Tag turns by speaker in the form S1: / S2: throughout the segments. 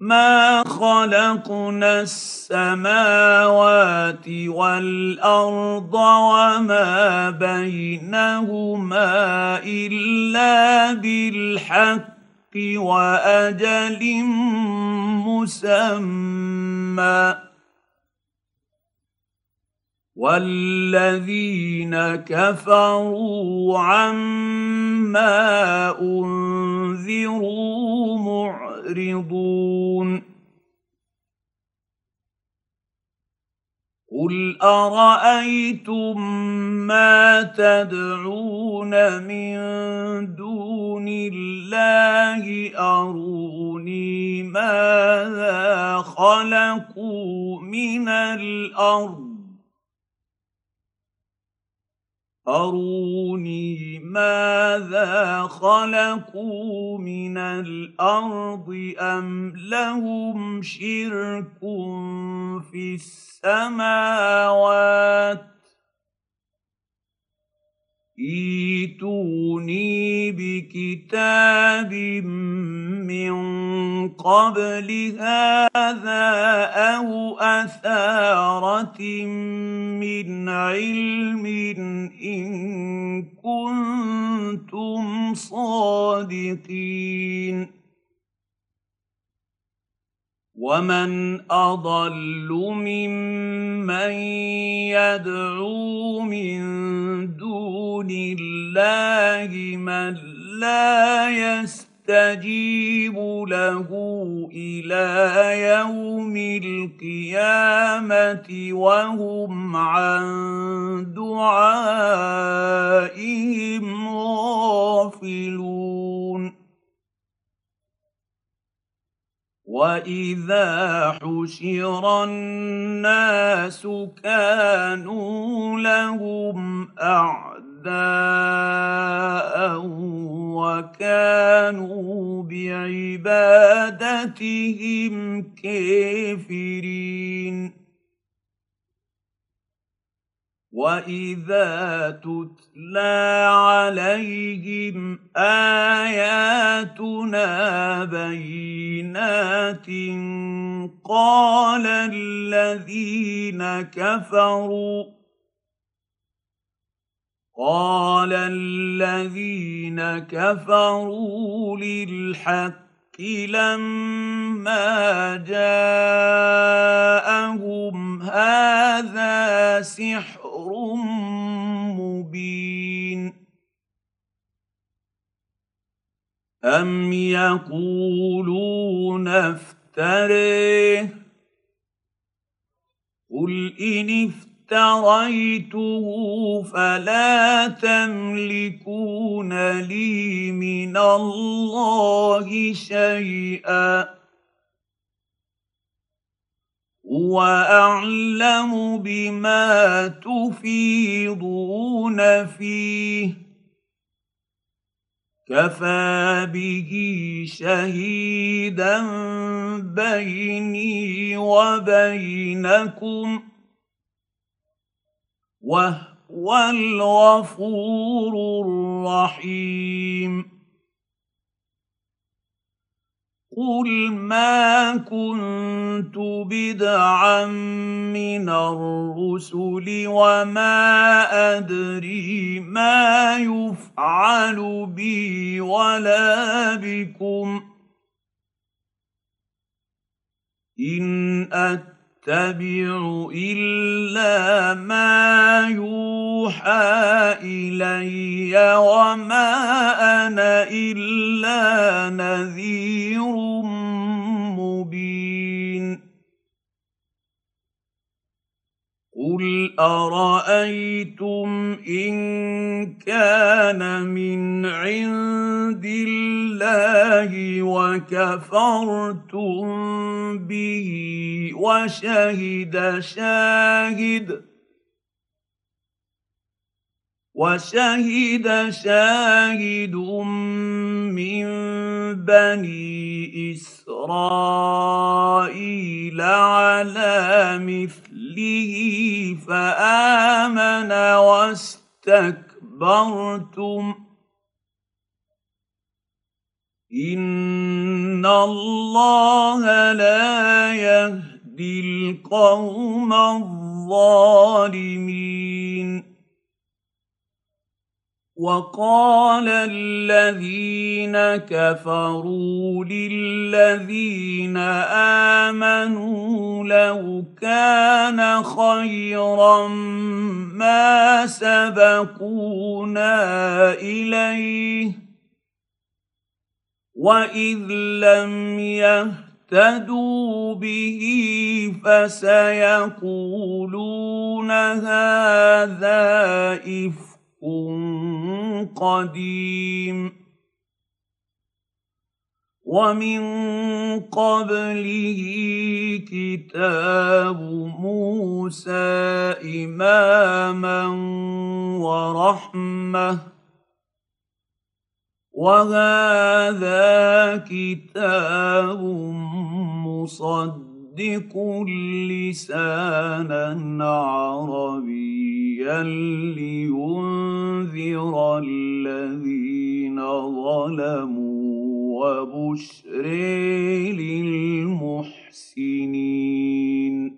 S1: ما خلقنا السماوات والارض وما بينهما الا بالحق واجل مسمى والذين كفروا عما انذروا معرضون قل ارايتم ما تدعون من دون الله اروني ماذا خلقوا من الارض اروني ماذا خلقوا من الارض ام لهم شرك في السماوات ايتوني بكتاب من قبل هذا او اثاره من علم ان كنتم صادقين ومن اضل ممن يدعو من دون الله من لا يستجيب له إلى يوم القيامة وهم عن دعائهم غافلون واذا حشر الناس كانوا لهم اعمى أعداء وكانوا بعبادتهم كافرين واذا تتلى عليهم اياتنا بينات قال الذين كفروا قال الذين كفروا للحق لما جاءهم هذا سحر مبين ام يقولون افتريه قل ان افتريه اشتريته فلا تملكون لي من الله شيئا واعلم بما تفيضون فيه كفى به شهيدا بيني وبينكم ۖ وهو الغفور الرحيم قل ما كنت بدعا من الرسل وما ادري ما يفعل بي ولا بكم ان أت اتبع الا ما يوحى الي وما انا الا نذير قل ارايتم ان كان من عند الله وكفرتم به وشهد شاهد وشهد شاهد من بني إسرائيل على مثله فآمن واستكبرتم إن الله لا يهدي القوم الظالمين وقال الذين كفروا للذين امنوا لو كان خيرا ما سبقونا اليه واذ لم يهتدوا به فسيقولون هذا إفك حق قديم ومن قبله كتاب موسى اماما ورحمه وهذا كتاب مصدق كن لسانا عربيا لينذر الذين ظلموا وبشر للمحسنين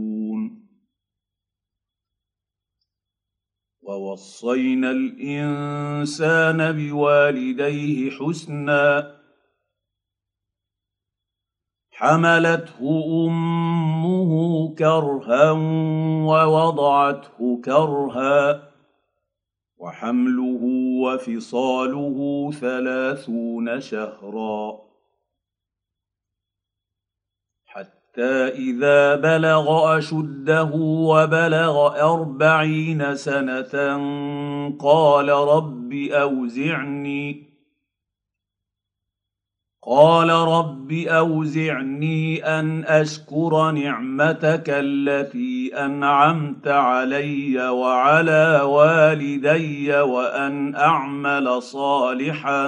S1: ووصينا الانسان بوالديه حسنا حملته امه كرها ووضعته كرها وحمله وفصاله ثلاثون شهرا حتى اذا بلغ اشده وبلغ اربعين سنه قال رب اوزعني قال رب اوزعني ان اشكر نعمتك التي انعمت علي وعلى والدي وان اعمل صالحا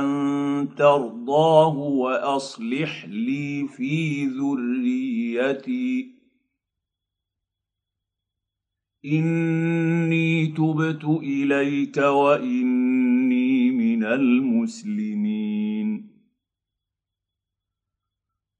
S1: ترضاه واصلح لي في ذريتي اني تبت اليك واني من المسلمين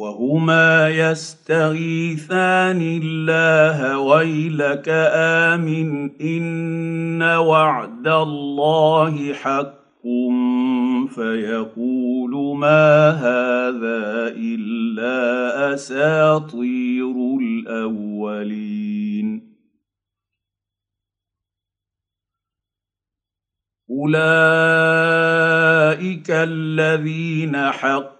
S1: وهما يستغيثان الله ويلك امن ان وعد الله حق فيقول ما هذا الا اساطير الاولين اولئك الذين حق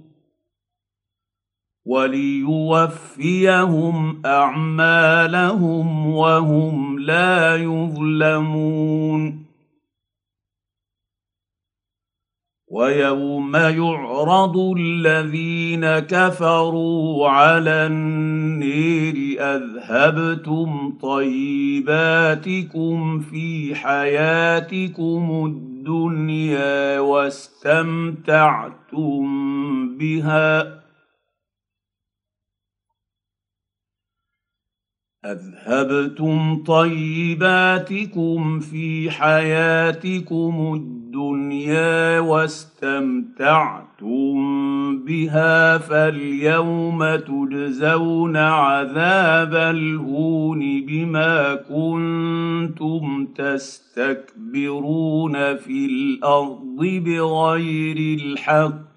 S1: وليوفيهم اعمالهم وهم لا يظلمون ويوم يعرض الذين كفروا على النير اذهبتم طيباتكم في حياتكم الدنيا واستمتعتم بها اذهبتم طيباتكم في حياتكم الدنيا واستمتعتم بها فاليوم تجزون عذاب الهون بما كنتم تستكبرون في الارض بغير الحق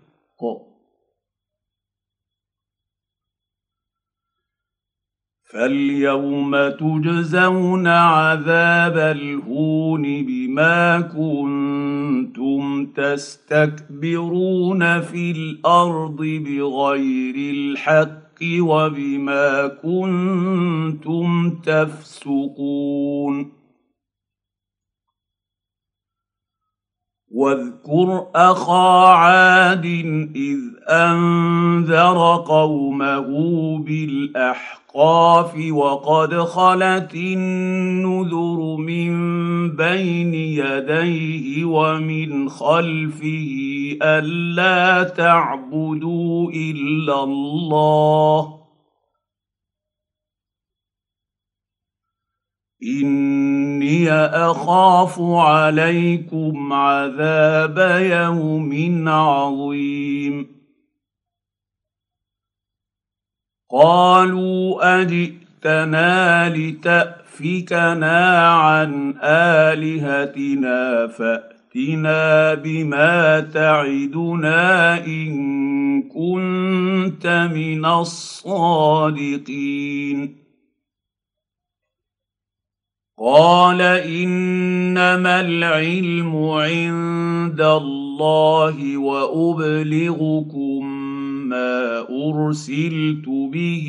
S1: فاليوم تجزون عذاب الهون بما كنتم تستكبرون في الارض بغير الحق وبما كنتم تفسقون واذكر اخا عاد اذ انذر قومه بالاحق الاحقاف وقد خلت النذر من بين يديه ومن خلفه الا تعبدوا الا الله اني اخاف عليكم عذاب يوم عظيم قالوا اجئتنا لتافكنا عن الهتنا فاتنا بما تعدنا ان كنت من الصادقين قال انما العلم عند الله وابلغكم ما ارسلت به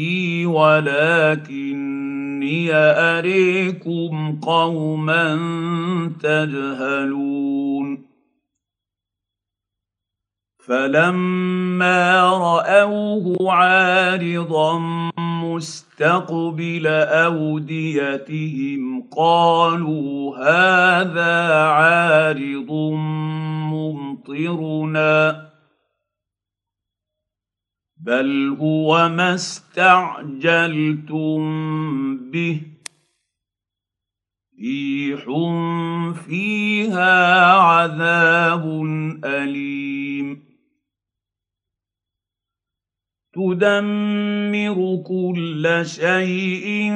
S1: ولكني اريكم قوما تجهلون فلما راوه عارضا مستقبل اوديتهم قالوا هذا عارض ممطرنا بل هو ما استعجلتم به ريح فيها عذاب اليم تدمر كل شيء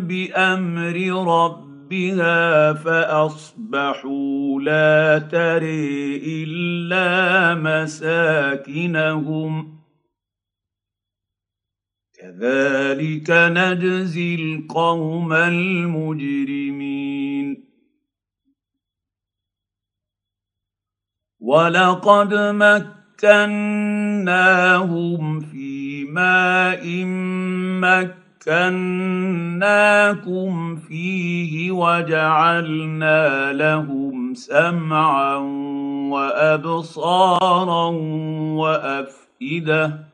S1: بامر ربها فاصبحوا لا تري الا مساكنهم كذلك نجزي القوم المجرمين ولقد مكناهم في ماء مكناكم فيه وجعلنا لهم سمعا وابصارا وافئده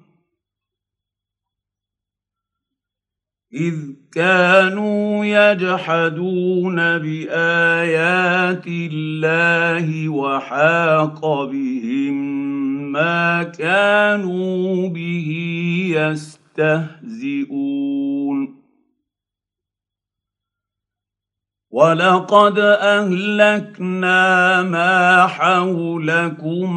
S1: اذ كانوا يجحدون بايات الله وحاق بهم ما كانوا به يستهزئون ولقد اهلكنا ما حولكم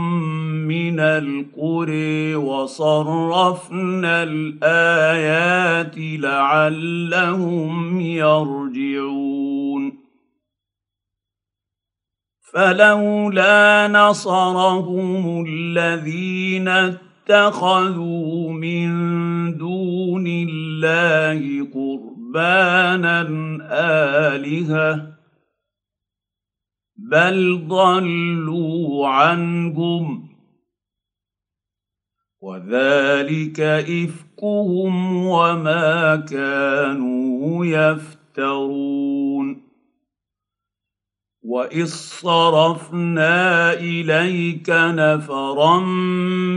S1: من القرى وصرفنا الايات لعلهم يرجعون فلولا نصرهم الذين اتخذوا من دون الله قربا رهبانا الهه بل ضلوا عنهم وذلك افكهم وما كانوا يفترون واذ صرفنا اليك نفرا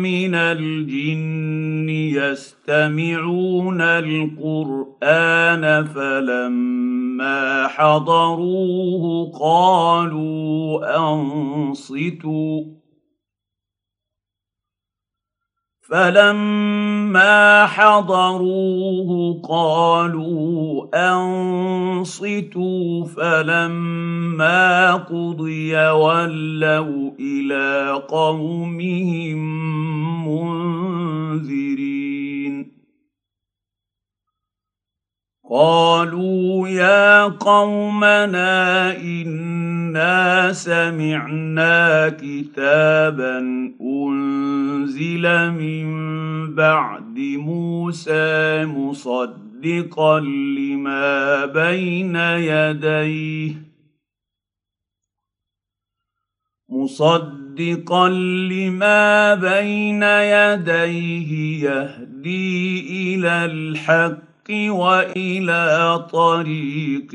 S1: من الجن يستمعون القران فلما حضروه قالوا انصتوا فلما حضروه قالوا انصتوا فلما قضي ولوا الى قومهم منذرين قالوا يا قومنا انا سمعنا كتابا انزل من بعد موسى مصدقا لما بين يديه مصدقا لما بين يديه يهدي الى الحق والى طريق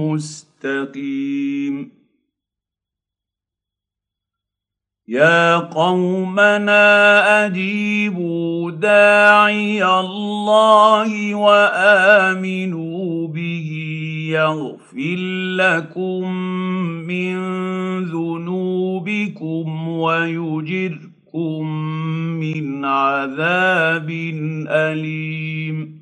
S1: مستقيم يا قومنا اجيبوا داعي الله وامنوا به يغفر لكم من ذنوبكم ويجركم من عذاب اليم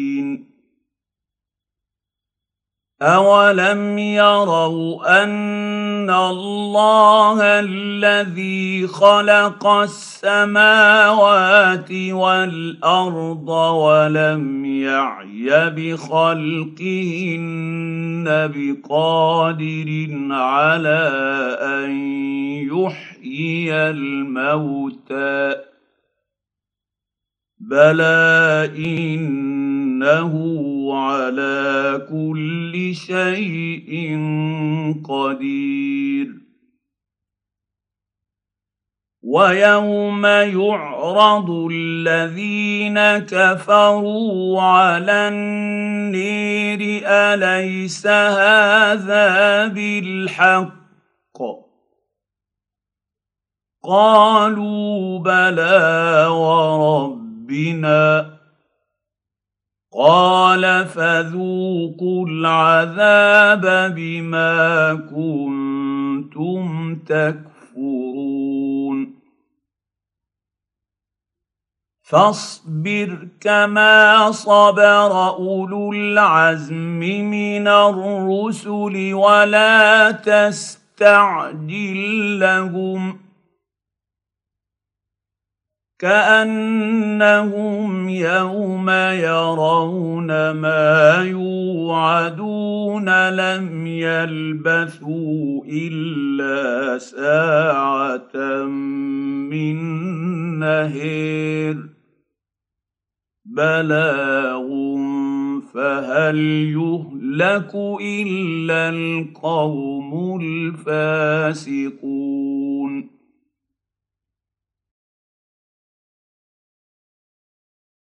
S1: اولم يروا ان الله الذي خلق السماوات والارض ولم يعي بخلقهن بقادر على ان يحيي الموتى بلى ان انه على كل شيء قدير ويوم يعرض الذين كفروا على النير اليس هذا بالحق قالوا بلى وربنا قال فذوقوا العذاب بما كنتم تكفرون فاصبر كما صبر اولو العزم من الرسل ولا تستعجل لهم كانهم يوم يرون ما يوعدون لم يلبثوا الا ساعه من نهير بلاغ فهل يهلك الا القوم الفاسقون